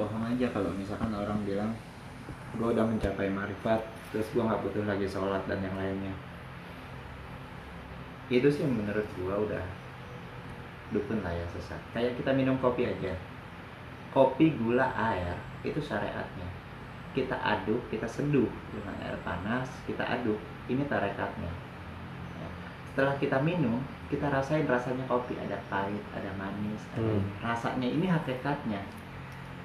bohong aja kalau misalkan orang bilang gue udah mencapai marifat terus gue nggak butuh lagi sholat dan yang lainnya. Itu sih menurut gue udah dukun lah ya sesat. Kayak kita minum kopi aja. Kopi gula air itu syariatnya. Kita aduk kita seduh dengan air panas kita aduk ini tarekatnya. Ya. setelah kita minum kita rasain rasanya kopi ada pahit ada manis ada Hmm. rasanya. Ini hakikatnya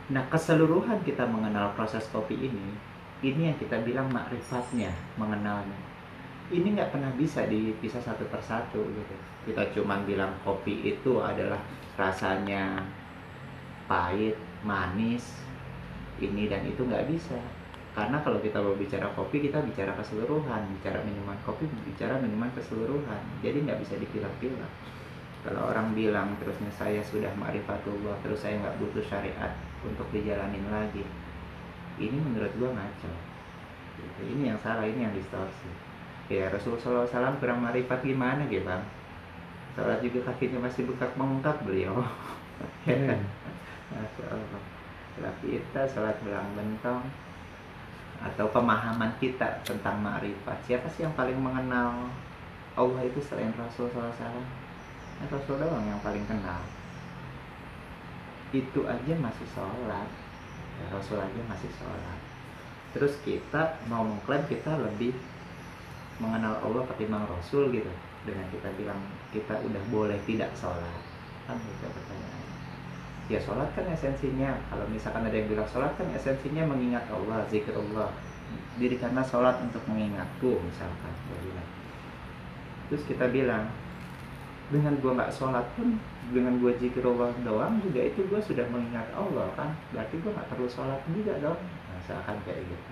nah keseluruhan kita mengenal proses kopi ini ini yang kita bilang makrifatnya mengenalnya. Ini nggak pernah bisa dipisah satu persatu gitu. Kita cuman bilang kopi itu adalah rasanya pahit manis ini dan itu nggak bisa. Karena kalau kita mau bicara kopi kita bicara keseluruhan. Bicara minuman kopi bicara minuman keseluruhan. Jadi nggak bisa dipilah-pilah. Kalau orang bilang terusnya saya sudah ma'rifatullah terus saya nggak butuh syariat untuk dijalanin lagi. Ini menurut gua ngaco. Ini yang salah ini yang distorsi. Ya Rasulullah SAW kurang marifat gimana gitu bang? Sholat juga kakinya masih bengkak bengkak beliau. Ya kan? Kita sholat belang bentong atau pemahaman kita tentang ma'rifat. Siapa sih yang paling mengenal Allah itu selain Rasul SAW ya, Rasul doang yang paling kenal itu aja masih sholat. Ya, Rasul aja masih sholat. Terus kita mau mengklaim kita lebih mengenal Allah ketimbang Rasul gitu. Dengan kita bilang kita udah boleh tidak sholat. Kan itu pertanyaan ya sholat kan esensinya. Kalau misalkan ada yang bilang sholat kan esensinya mengingat Allah zikir Allah dirikanlah sholat untuk mengingatku misalkan. Terus kita bilang dengan gua nggak sholat pun dengan gua zikir Allah doang juga itu gua sudah mengingat Allah kan. Berarti gua nggak perlu sholat juga dong. Nah, misalkan kayak gitu.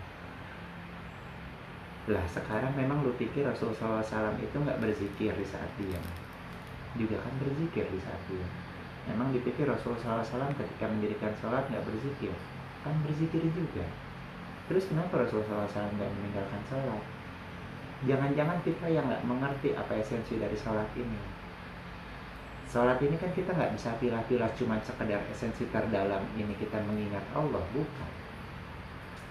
Lah sekarang memang lu pikir Rasulullah SAW itu nggak berzikir di saat diam juga kan berzikir di saat diam memang dipikir Rasulullah SAW ketika mendirikan sholat nggak berzikir. Kan berzikir juga. Terus kenapa Rasulullah SAW nggak meninggalkan sholat? Jangan-jangan kita yang nggak mengerti apa esensi dari sholat ini sholat ini kan kita nggak bisa pilah-pilah cuma sekedar esensi terdalam ini kita mengingat Allah bukan.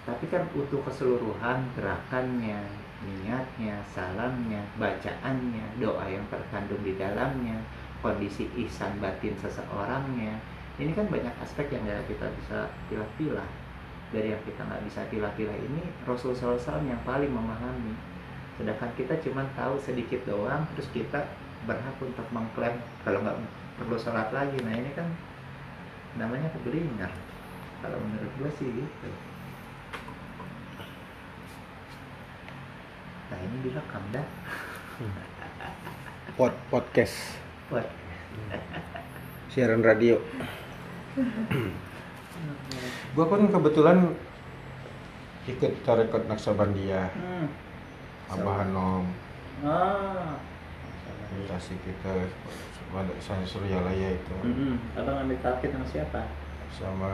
Tapi kan utuh keseluruhan gerakannya niatnya salamnya bacaannya doa yang terkandung di dalamnya kondisi ihsan batin seseorangnya. Ini kan banyak aspek yang nggak kita bisa pilah-pilah. Dari yang kita nggak bisa pilah-pilah ini Rasulullah SAW yang paling memahami. Sedangkan kita cuma tahu sedikit doang terus kita berhak untuk mengklaim kalau nggak perlu sholat lagi. Nah ini kan namanya keblinger kalau menurut gue sih gitu. Nah ini direkam dah. Pod podcast. Buat siaran radio. gua kan kebetulan ikut tarekat Naksabandia, hmm. Abah Hanom, ah meditasi kita pada saya Suryalaya itu Mm-mm. abang ambil target sama siapa sama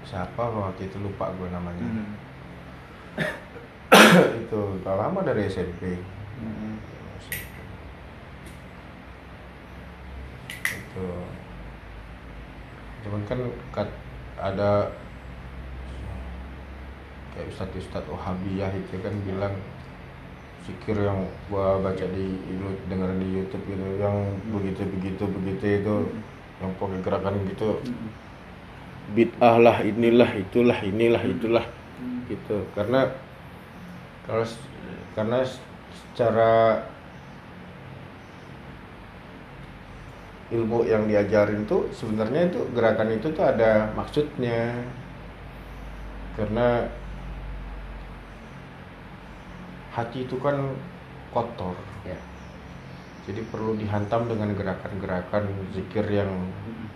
siapa waktu itu lupa gue namanya Hmm. itu udah lama dari SMP Mm-mm. itu cuman kan kat- ada kayak ustadz ustadz Wahabiyah itu kan bilang zikir yang gua baca di denger di YouTube gitu yang begitu begitu begitu itu yang pakai gerakan gitu. Mm-mm. bid'ah lah inilah itulah inilah itulah gitu. Karena kalau karena secara ilmu yang diajarin tuh sebenarnya itu gerakan itu tuh ada maksudnya. Karena hati itu kan kotor. Ya. Jadi perlu dihantam dengan gerakan-gerakan zikir yang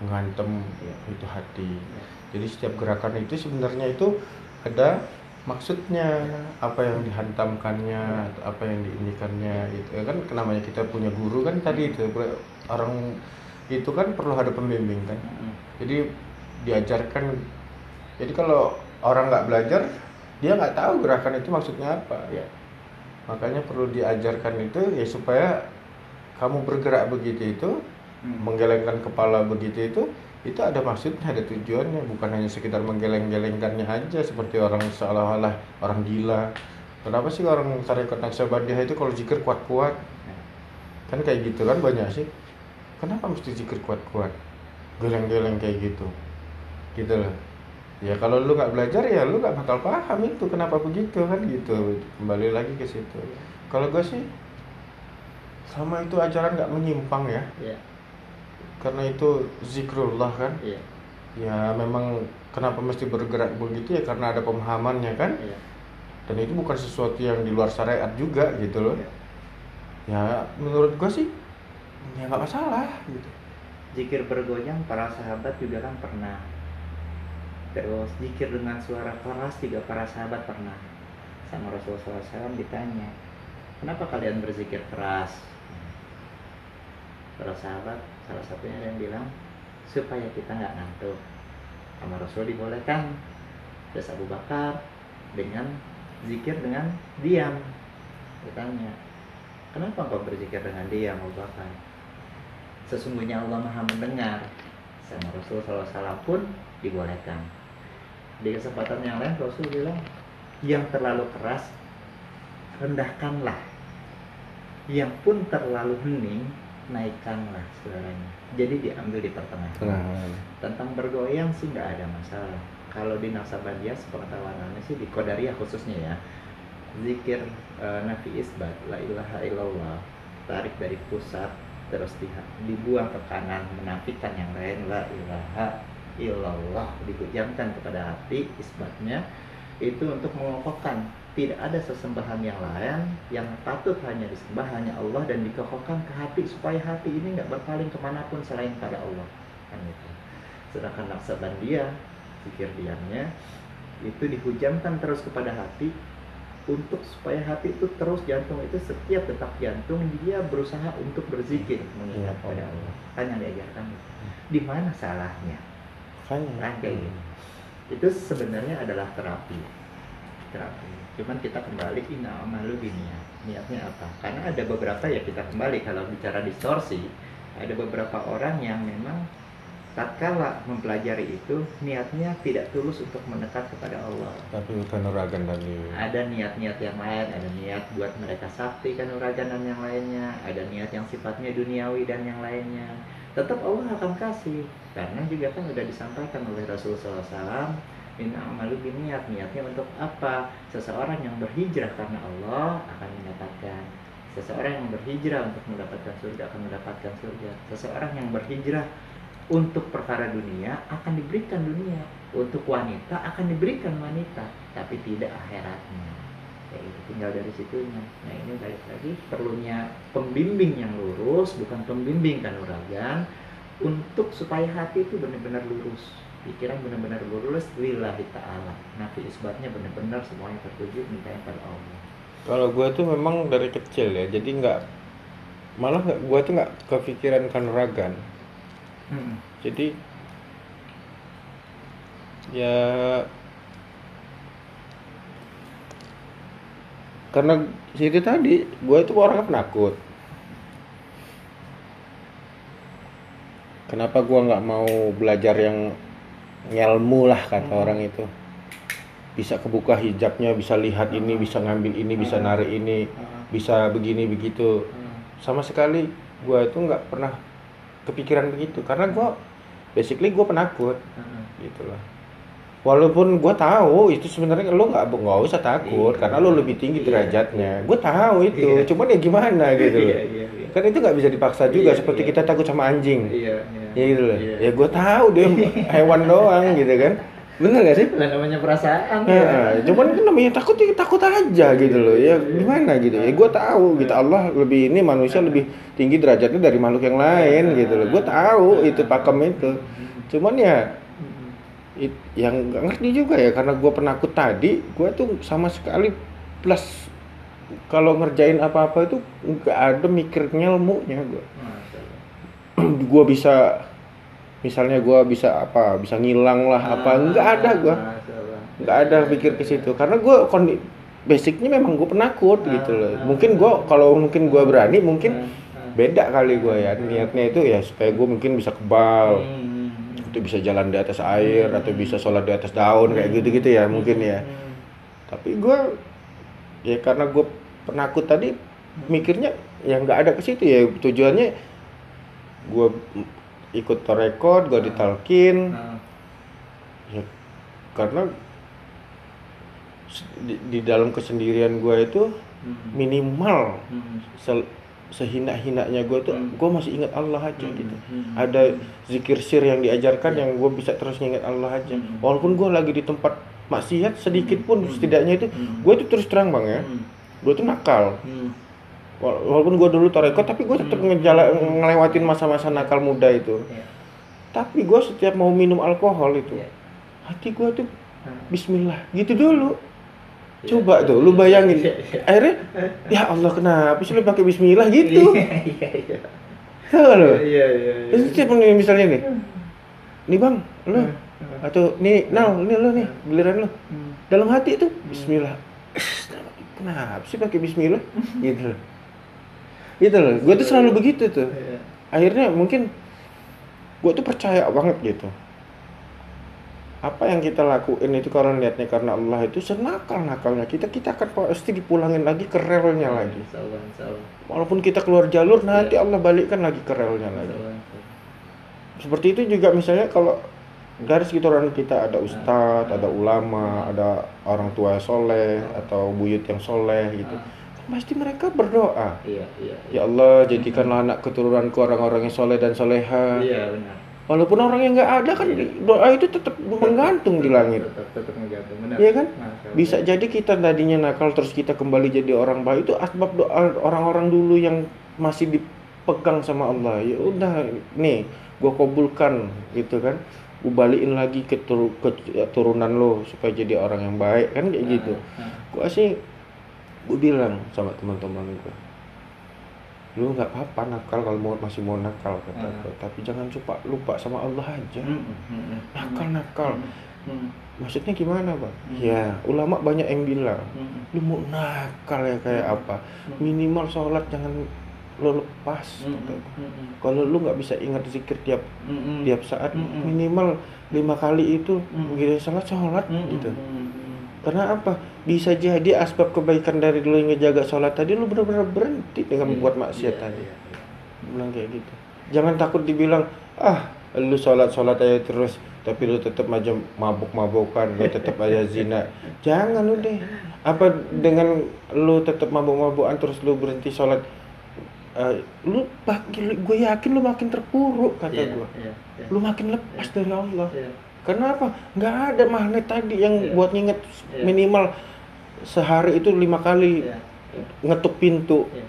menghantam Ya. itu hati. Ya. jadi setiap gerakan itu sebenarnya itu ada maksudnya apa yang dihantamkannya atau apa yang diinikannya itu. Ya kan namanya kita punya guru kan tadi itu orang itu kan perlu ada pembimbing kan. Mm-mm. jadi diajarkan. Jadi kalau orang nggak belajar dia nggak tahu gerakan itu maksudnya apa. Ya makanya perlu diajarkan itu ya supaya kamu bergerak begitu itu Mm. menggelengkan kepala begitu itu itu ada maksudnya ada tujuannya. Bukan hanya sekedar menggeleng-gelengkannya aja seperti orang seolah-olah orang gila. Kenapa sih orang tarekat Naqsabandiyah itu kalau zikir kuat-kuat? Kan kayak gitu kan banyak sih. Kenapa mesti zikir kuat-kuat? Geleng-geleng kayak gitu. Gitu loh ya kalau lu nggak belajar ya lu nggak bakal paham itu kenapa begitu kan gitu. Kembali lagi ke situ. Kalau gue sih sama itu ajaran nggak menyimpang ya. Iya, karena itu zikrullah kan? Iya, ya memang kenapa mesti bergerak begitu ya? Karena ada pemahamannya kan? Iya. dan itu bukan sesuatu yang di luar syariat juga gitu loh. Iya. ya menurut gue sih ya nggak masalah gitu. Zikir bergoyang para sahabat juga kan pernah. Terus zikir dengan suara keras juga para sahabat pernah. Sama Rasulullah SAW ditanya, kenapa kalian berzikir keras? Para sahabat, salah satunya yang bilang, supaya kita nggak ngantuk. Sama Rasul dibolehkan. Terus Abu Bakar dengan zikir dengan diam. Ditanya, kenapa engkau berzikir dengan diam Abu Bakar? sesungguhnya Allah maha mendengar sama Rasul SAW pun dibolehkan di kesempatan yang lain Rasul bilang yang terlalu keras rendahkanlah. Yang pun terlalu hening naikkanlah suaranya jadi diambil di pertengahan. Nah tentang bergoyang sih nggak ada masalah. Kalau di Naksabandiyah sepengetahuan Anda sih di Qadariyah khususnya ya. Zikir eh, nafi isbat la ilaha illallah tarik dari pusat terus di, dibuang ke kanan menafikan yang lain la ilaha illallah dihujamkan kepada hati isbatnya itu untuk mengokohkan. Tidak ada sesembahan yang lain yang patut hanya disembah hanya Allah dan dikokohkan ke hati supaya hati ini nggak berpaling ke mana pun selain pada Allah. Kan itu sedangkan naksabandia zikir diamnya itu dihujamkan terus kepada hati untuk supaya hati itu terus jantung itu setiap detak jantung dia berusaha untuk berzikir mengingat Iya. pada Allah. Kan yang diajarkan. Di mana salahnya kan Kan kayak gitu. itu sebenarnya adalah terapi. Terapi. Cuman kita kembali ina amalu niat niatnya apa? Karena ada beberapa ya kita kembali. Kalau bicara distorsi ada beberapa orang yang memang tatkala mempelajari itu niatnya tidak tulus untuk mendekat kepada Allah. Tapi kanuragan tadi. Ada niat-niat yang lain, ada niat buat mereka sakti kanuragan dan yang lainnya, ada niat yang sifatnya duniawi dan yang lainnya. Tetap Allah akan kasih, karena juga kan sudah disampaikan oleh Rasulullah SAW, Inna amalu niat, niatnya untuk apa? Seseorang yang berhijrah karena Allah akan mendapatkan. Seseorang yang berhijrah untuk mendapatkan surga akan mendapatkan surga. Seseorang yang berhijrah untuk perkara dunia akan diberikan dunia untuk wanita akan diberikan wanita tapi tidak akhiratnya ya itu tinggal dari situnya. Nah ini balik lagi perlunya pembimbing yang lurus bukan pembimbing kanuragan untuk supaya hati itu benar-benar lurus. Pikiran benar-benar lurus lillahi ta'ala. Nafi isbatnya benar-benar semuanya tertuju mintanya pada Allah. Kalau gue tuh memang dari kecil ya jadi nggak malah gue tuh nggak kepikiran kanuragan. Jadi ya karena situ tadi gue itu orangnya penakut. Kenapa gue nggak mau belajar yang ngelmu lah kata Hmm. orang itu. Bisa kebuka hijabnya bisa lihat ini bisa ngambil ini bisa Hmm. narik ini bisa begini begitu. Sama sekali gue itu nggak pernah kepikiran begitu. Karena gue basically gue penakut. Gitu loh walaupun gue tahu itu sebenarnya lo nggak nggak usah takut Iya. karena lo lebih tinggi Iya. derajatnya gue tahu itu Iya. cuman ya gimana gitu loh iya iya iya kan itu nggak bisa dipaksa juga Iya, seperti iya. kita takut sama anjing iya ya gitu loh Iya. ya gue tahu dia hewan doang gitu kan bener gak sih lah namanya perasaan Nah, ya. cuman kan namanya takut ya takut aja gitu loh. Ya gimana gitu. Ya gue tahu gitu Allah lebih ini manusia lebih tinggi derajatnya dari makhluk yang lain gitu loh. Gue tahu itu pakem itu. Cuman ya it- yang nggak ngerti juga ya karena gue penakut tadi, gue tuh sama sekali plus kalau ngerjain apa-apa itu nggak ada mikir ilmunya gue. Allah. gue bisa misalnya gue bisa apa bisa ngilang lah apa nggak ada gue nggak ada pikir ke situ karena gue kondi basicnya memang gue penakut gitu loh. mungkin gue kalau mungkin gue berani mungkin beda kali gue ya. Niatnya itu ya supaya gue mungkin bisa kebal Hmm. untuk bisa jalan di atas air atau bisa sholat di atas daun kayak gitu-gitu ya mungkin ya Hmm. tapi gue ya karena gue penakut tadi mikirnya ya nggak ada ke situ ya tujuannya gue ikut torekot gue ditalkin ya karena di, di dalam kesendirian gue itu Hmm. minimal Hmm. Se- sehina-hinanya gue tuh Hmm. gue masih ingat Allah aja Hmm. gitu Hmm. ada zikir sir yang diajarkan Ya. yang gue bisa terus nginget Allah aja Hmm. walaupun gue lagi di tempat maksiat sedikit pun Hmm. setidaknya itu Hmm. gue tuh terus terang bang ya Hmm. gue tuh nakal Hmm. Wala- walaupun gue dulu torekot tapi gue tetap ngejala ngelewatin masa-masa nakal muda itu Ya. tapi gue setiap mau minum alkohol itu Ya. hati gue tuh Ah. Bismillah gitu dulu Ya. coba tuh lu bayangin Iya, iya. akhirnya ya Allah kenapa sih lu pakai Bismillah gitu Iya, iya, iya. tahu lu Iya, iya, iya. Terus setiap nih misalnya nih nih bang lu Hmm. atau nih nal nih lu nih giliran lu Hmm. dalam hati itu Bismillah kenapa sih pakai Bismillah gitu loh gitu loh gue tuh selalu begitu tuh Iya. akhirnya mungkin gue tuh percaya banget gitu apa yang kita lakuin itu karena niatnya karena Allah itu senakal nakalnya kita kita akan pasti dipulangin lagi ke relnya lagi Insya Allah, insya Allah. walaupun kita keluar jalur nanti Iya. Allah balikkan lagi ke relnya lagi Allah. seperti itu juga misalnya kalau dari sekitaran kita ada ustadz ada ulama ada orang tua soleh atau buyut yang soleh gitu Ah. pasti mereka berdoa Iya, iya. ya Allah jadikanlah anak keturunanku orang-orang yang soleh dan soleha Iya, benar. Walaupun orang yang nggak ada kan doa itu tetap menggantung di langit. Tetap, tetap menggantung, benar. Iya kan? Allah. Bisa jadi kita tadinya nakal terus kita kembali jadi orang baik itu asbab doa orang-orang dulu yang masih dipegang sama Allah. Ya udah nih, gua kabulkan gitu kan. Gue balikin lagi ke, turu- ke turunan lo supaya jadi orang yang baik kan kayak gitu. Ah, ah. Gua sih gue bilang sama teman-teman gue lu nggak apa-apa nakal kalau mau masih mau nakal kata Hmm. tapi jangan lupa lupa sama Allah aja. Hmm, hmm, nakal nakal maksudnya gimana bang Hmm. ya ulama banyak yang bilang lu mau nakal ya kayak apa? Minimal sholat jangan lo lepas kalau lu nggak bisa ingat zikir tiap tiap saat minimal lima kali itu begitu sholat sholat gitu. Karena apa? Bisa jadi asbab kebaikan dari lu yang ngejaga sholat tadi lu benar-benar berhenti dengan membuat maksiat Iya, tadi. iya, iya. bilang kayak gitu. Jangan takut dibilang ah lu sholat sholat aja terus tapi lu tetap aja mabuk mabukan lu tetap aja zina. Jangan lu deh. Apa dengan lu tetap mabuk mabukan terus lu berhenti sholat eh, lu gue yakin lu makin terpuruk kata Iya, gue iya, iya. lu makin lepas dari Allah. Iya. Karena apa nggak ada magnet tadi yang Iya. buat nginget Iya. minimal sehari itu lima kali Iya, iya, ngetuk pintu iya.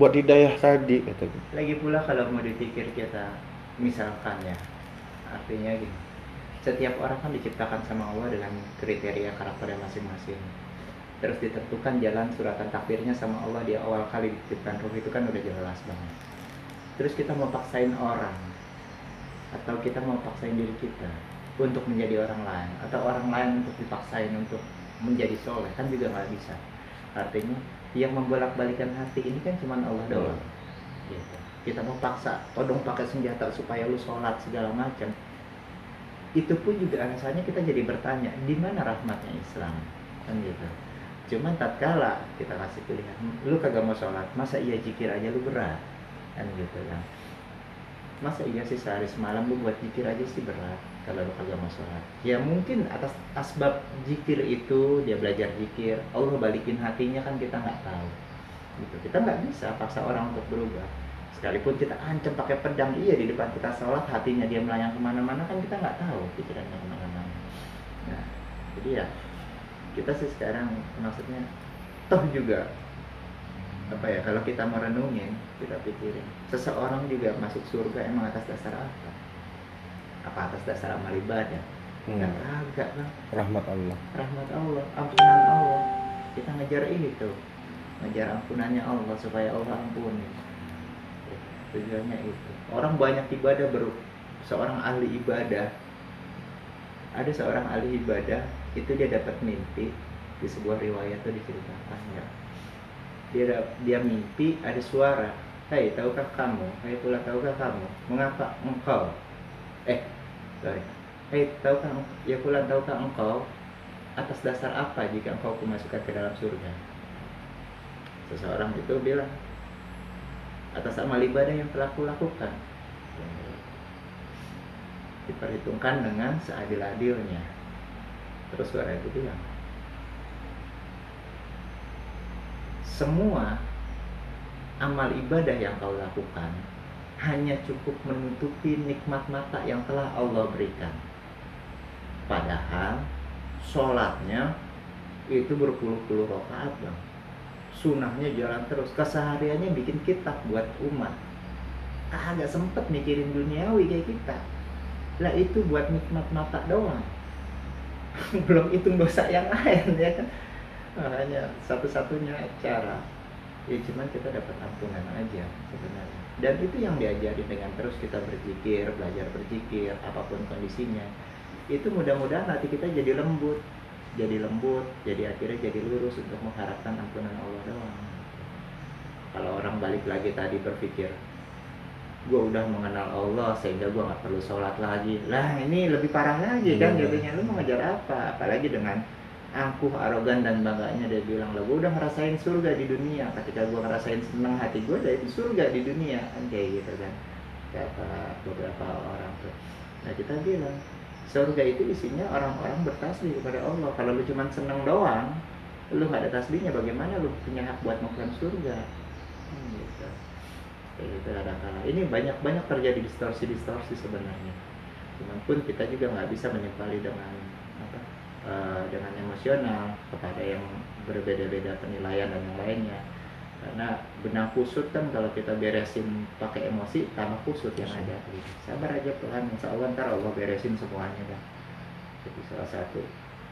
buat hidayah tadi kata Lagi pula kalau mau dipikir kita misalkan ya artinya gini setiap orang kan diciptakan sama Allah dengan kriteria karakternya masing-masing terus ditentukan jalan suratan takdirnya sama Allah di awal kali diciptakan ruh itu kan udah jelas banget terus kita mau paksain orang atau kita mau paksain diri kita untuk menjadi orang lain atau orang lain untuk dipaksain untuk menjadi soleh kan juga nggak bisa. Artinya yang membolak-balikan hati ini kan cuma Allah doang. Gitu. kita mau paksa todong pakai senjata supaya lu sholat segala macam. Itu pun juga alasannya kita jadi bertanya di mana rahmatnya Islam? Kan gitu. Cuman tatkala kita kasih pilihan lu kagak mau sholat masa iya jikir aja lu berat? Kan gitu kan. Masa iya sih sehari semalam lu buat jikir aja sih berat kalau kagak mau sholat ya mungkin atas asbab jikir itu dia belajar jikir Allah balikin hatinya kan kita nggak tahu. Gitu. Kita nggak bisa paksa orang untuk berubah. Sekalipun kita ancam pakai pedang iya di depan kita sholat hatinya dia melayang ke mana-mana kan kita nggak tahu pikirannya ke mana-mana. Nah jadi ya kita sih sekarang maksudnya toh juga apa ya kalau kita merenungin kita pikirin seseorang juga masuk surga emang atas dasar apa apa atas dasar amal ibadah? Hmm. kagak bang. Rahmat Allah. Rahmat Allah ampunan Allah. Kita ngejar ini tuh. Ngejar ampunannya Allah supaya Allah ampuni. Tujuannya itu. Orang banyak ibadah baru seorang ahli ibadah. Ada seorang ahli ibadah itu dia dapat mimpi. Di sebuah riwayat tuh diceritakan ya. Dia dia mimpi ada suara. Hai tahukah kamu? Hai pula tahukah kamu? Mengapa engkau? Eh Sorry. Hei, tahukah ya pulang tahukah engkau atas dasar apa jika engkau kumasukkan ke dalam surga? Seseorang itu bilang atas amal ibadah yang telah kulakukan. Diperhitungkan dengan seadil-adilnya. Terus suara itu bilang, semua amal ibadah yang kau lakukan hanya cukup menutupi nikmat mata yang telah Allah berikan. Padahal sholatnya itu berpuluh-puluh rakaat bang. Sunahnya jalan terus. Kesehariannya bikin kitab buat umat. Agak sempet mikirin duniawi kayak kita. Lah itu buat nikmat mata doang. Belum hitung dosa yang lain ya kan. Hanya satu-satunya cara ya cuman kita dapat ampunan aja sebenarnya dan itu yang diajari dengan terus kita berzikir belajar berzikir apa pun kondisinya. Itu mudah-mudahan hati kita jadi lembut. Jadi lembut jadi akhirnya jadi lurus untuk mengharapkan ampunan Allah doang. Kalau orang balik lagi tadi berpikir gue udah mengenal Allah sehingga gue nggak perlu sholat lagi. Lah ini lebih parah lagi kan Iya. jadinya. Lu mau ngejar apa? Apalagi dengan angkuh arogan dan bangganya dia bilang lah gue udah ngerasain surga di dunia. Ketika gue ngerasain seneng hati gue udah itu surga di dunia. Kan kayak gitu kan. Kata beberapa orang tuh. Nah kita bilang surga itu isinya orang-orang bertasbih kepada Allah. Kalau lu cuma seneng doang lu nggak ada tasbihnya bagaimana lu punya hak buat mengklaim surga? Hmm, gitu. Kayak gitu ada kala ini banyak banyak terjadi distorsi distorsi sebenarnya. Cuman pun kita juga nggak bisa menyepali dengan eh, dengan emosional kepada yang berbeda-beda penilaian dan yang lainnya. Karena benang kusut kan kalau kita beresin pakai emosi tambah kusut yang ada. Sabar aja Tuhan. Insya Allah ntar Allah beresin semuanya dah jadi salah satu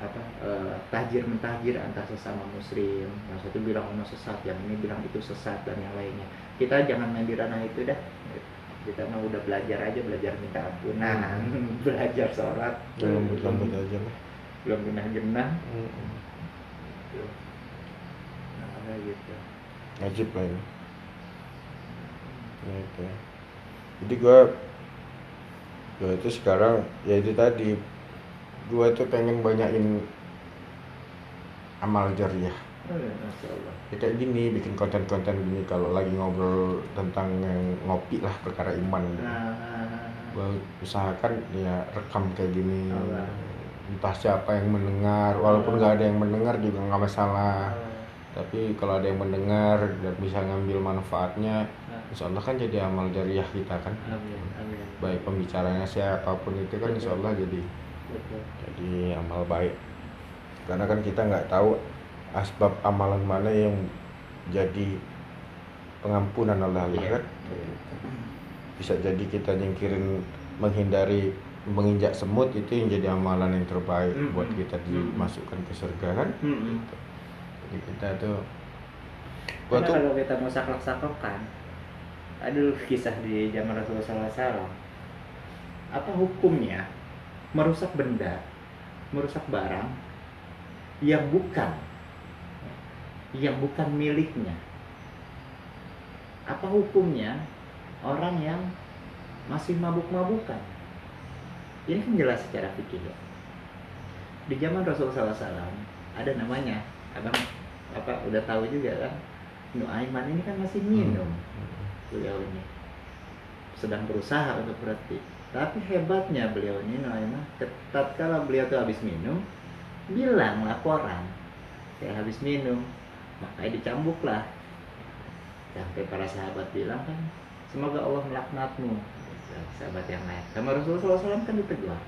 apa eh, tahjir mentahjir antar sesama muslim. Yang satu bilang ono sesat yang ini bilang itu sesat dan yang lainnya. Kita jangan main di ranah itu dah. Kita mau udah belajar aja belajar minta ampunan belajar sholat. Lambat aja lah. Belum genah genah Mm-mm. nah gitu Wajib lah. Ya, itu. Jadi gua gua itu sekarang ya itu tadi gua itu pengen banyakin amal jariah. oh, ya, Allah Ya, kayak gini bikin konten-konten gini kalau lagi ngobrol tentang yang ngopi lah perkara iman gitu. nah, Gua usahakan ya rekam kayak gini Allah. Entah siapa yang mendengar walaupun nggak ada yang mendengar juga nggak masalah. Tapi kalau ada yang mendengar dan bisa ngambil manfaatnya insya Allah kan jadi amal jariah kita kan. Amin amin. Baik pembicaranya siapa pun itu kan insya Allah jadi betul. jadi amal baik. Karena kan kita nggak tahu asbab amalan mana yang jadi pengampunan Allah Iya. kan. Bisa jadi kita nyingkirin menghindari menginjak semut itu yang jadi amalan yang terbaik Mm-mm. buat kita dimasukkan ke surga kan? Mm-mm. jadi kita tuh gua Karena tuh kalau kita mau saklek-saklokan Aduh kisah di zaman Rasulullah SAW Apa hukumnya Merusak benda Merusak barang Yang bukan Yang bukan miliknya? Apa hukumnya Orang yang Masih mabuk-mabukan Ini kan jelas secara fikih ya Di zaman Rasulullah SAW Ada namanya. Abang apa udah tahu juga kan? Nuaiman ini kan masih minum beliau ini sedang berusaha untuk berhenti. Tapi hebatnya beliau ini Nuaiman tatkala beliau tuh habis minum bilang laporan saya habis minum. Makanya dicambuklah. Sampai para sahabat bilang kan semoga Allah melaknatmu sahabat yang lain sama Rasulullah SAW kan ditegur.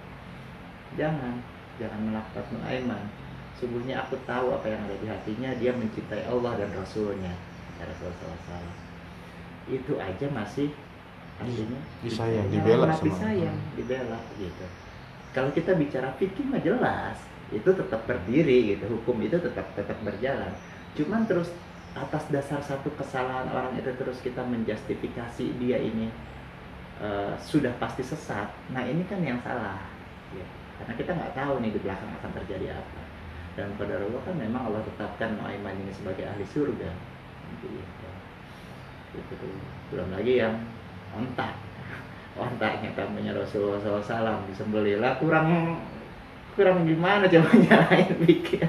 Jangan jangan melaknat Nuaiman sungguhnya aku tahu apa yang ada di hatinya dia mencintai Allah dan Rasulnya kata Rasulullah SAW itu aja masih artinya. Disayang, yang dibela sama- disayang dibela gitu. Kalau kita bicara fikih mah jelas itu tetap berdiri gitu. Hukum itu tetap tetap berjalan. Cuman terus atas dasar satu kesalahan orang itu terus kita menjustifikasi dia ini eh, sudah pasti sesat nah ini kan yang salah ya. karena kita nggak tahu nih di belakang akan terjadi apa dan pada Allah kan memang Allah tetapkan Nuaiman ini sebagai ahli surga gitu. Itu tuh. belum lagi yang ontak ontaknya tamunya Rasulullah SAW disembelih lah kurang kurang gimana coba nyalain bikin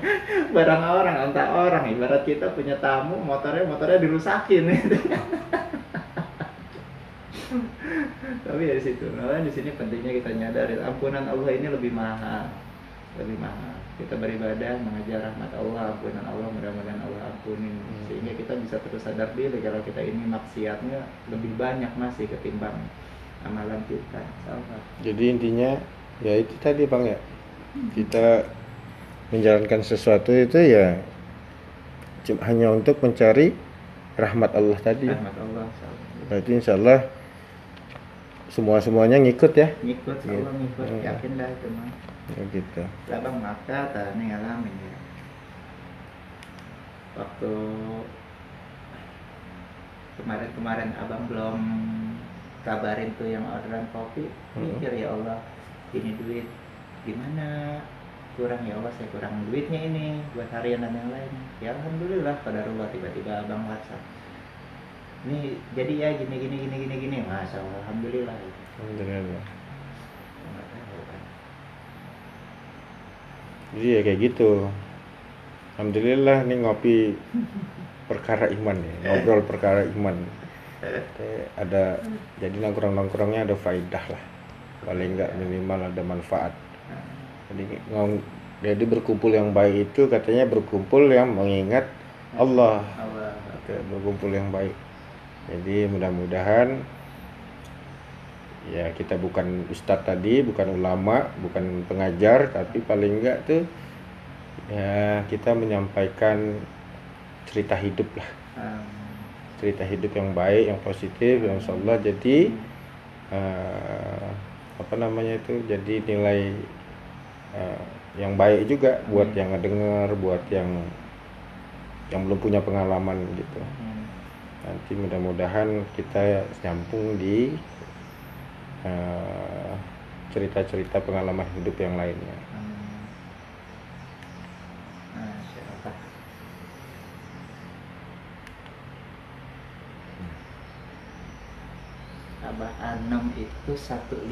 barang orang ontak orang ibarat kita punya tamu motornya motornya dirusakin gitu. tapi dari situ nah, di sini pentingnya kita nyadari ampunan Allah ini lebih mahal lebih mahal kita beribadah mengajar rahmat Allah ampunan Allah mudah-mudahan Allah ampunin Hmm. sehingga kita bisa terus sadar diri kalau kita ini maksiatnya lebih banyak masih ketimbang amalan kita. Jadi intinya ya itu tadi bang ya kita menjalankan sesuatu itu ya cuma hanya untuk mencari rahmat Allah tadi. rahmat Allah. Berarti insya Allah semua semuanya ngikut ya. ngikut Allah ngikut Hmm. yakin dah itu mah Ya gitu. lah bang maka tani ngalamin ya waktu kemarin-kemarin abang belum kabarin tuh yang orderan kopi Hmm. mikir ya Allah ini duit gimana kurang ya Allah saya kurang duitnya ini buat harian dan yang lain ya alhamdulillah pada Allah tiba-tiba abang WhatsApp ini jadi ya gini gini gini gini gini Allah alhamdulillah Alhamdulillah. Jadi ya kayak gitu. Alhamdulillah nih ngopi perkara iman ya, ngobrol perkara iman. Eh, ada jadi nongkrong-nongkrongnya ada faidah lah. Paling nggak minimal ada manfaat. Jadi ngong, jadi berkumpul yang baik itu katanya berkumpul yang mengingat Allah. Allah Oke, berkumpul yang baik. Jadi mudah-mudahan ya kita bukan ustadz tadi, bukan ulama, bukan pengajar, tapi paling enggak tuh ya kita menyampaikan cerita hidup lah, cerita hidup yang baik, yang positif, yang insya Allah jadi eh, apa namanya itu jadi nilai eh, yang baik juga buat Hmm. yang ngedenger, buat yang yang belum punya pengalaman gitu. Nanti mudah-mudahan kita nyambung di eh, cerita-cerita pengalaman hidup yang lainnya. Abah Anom itu satu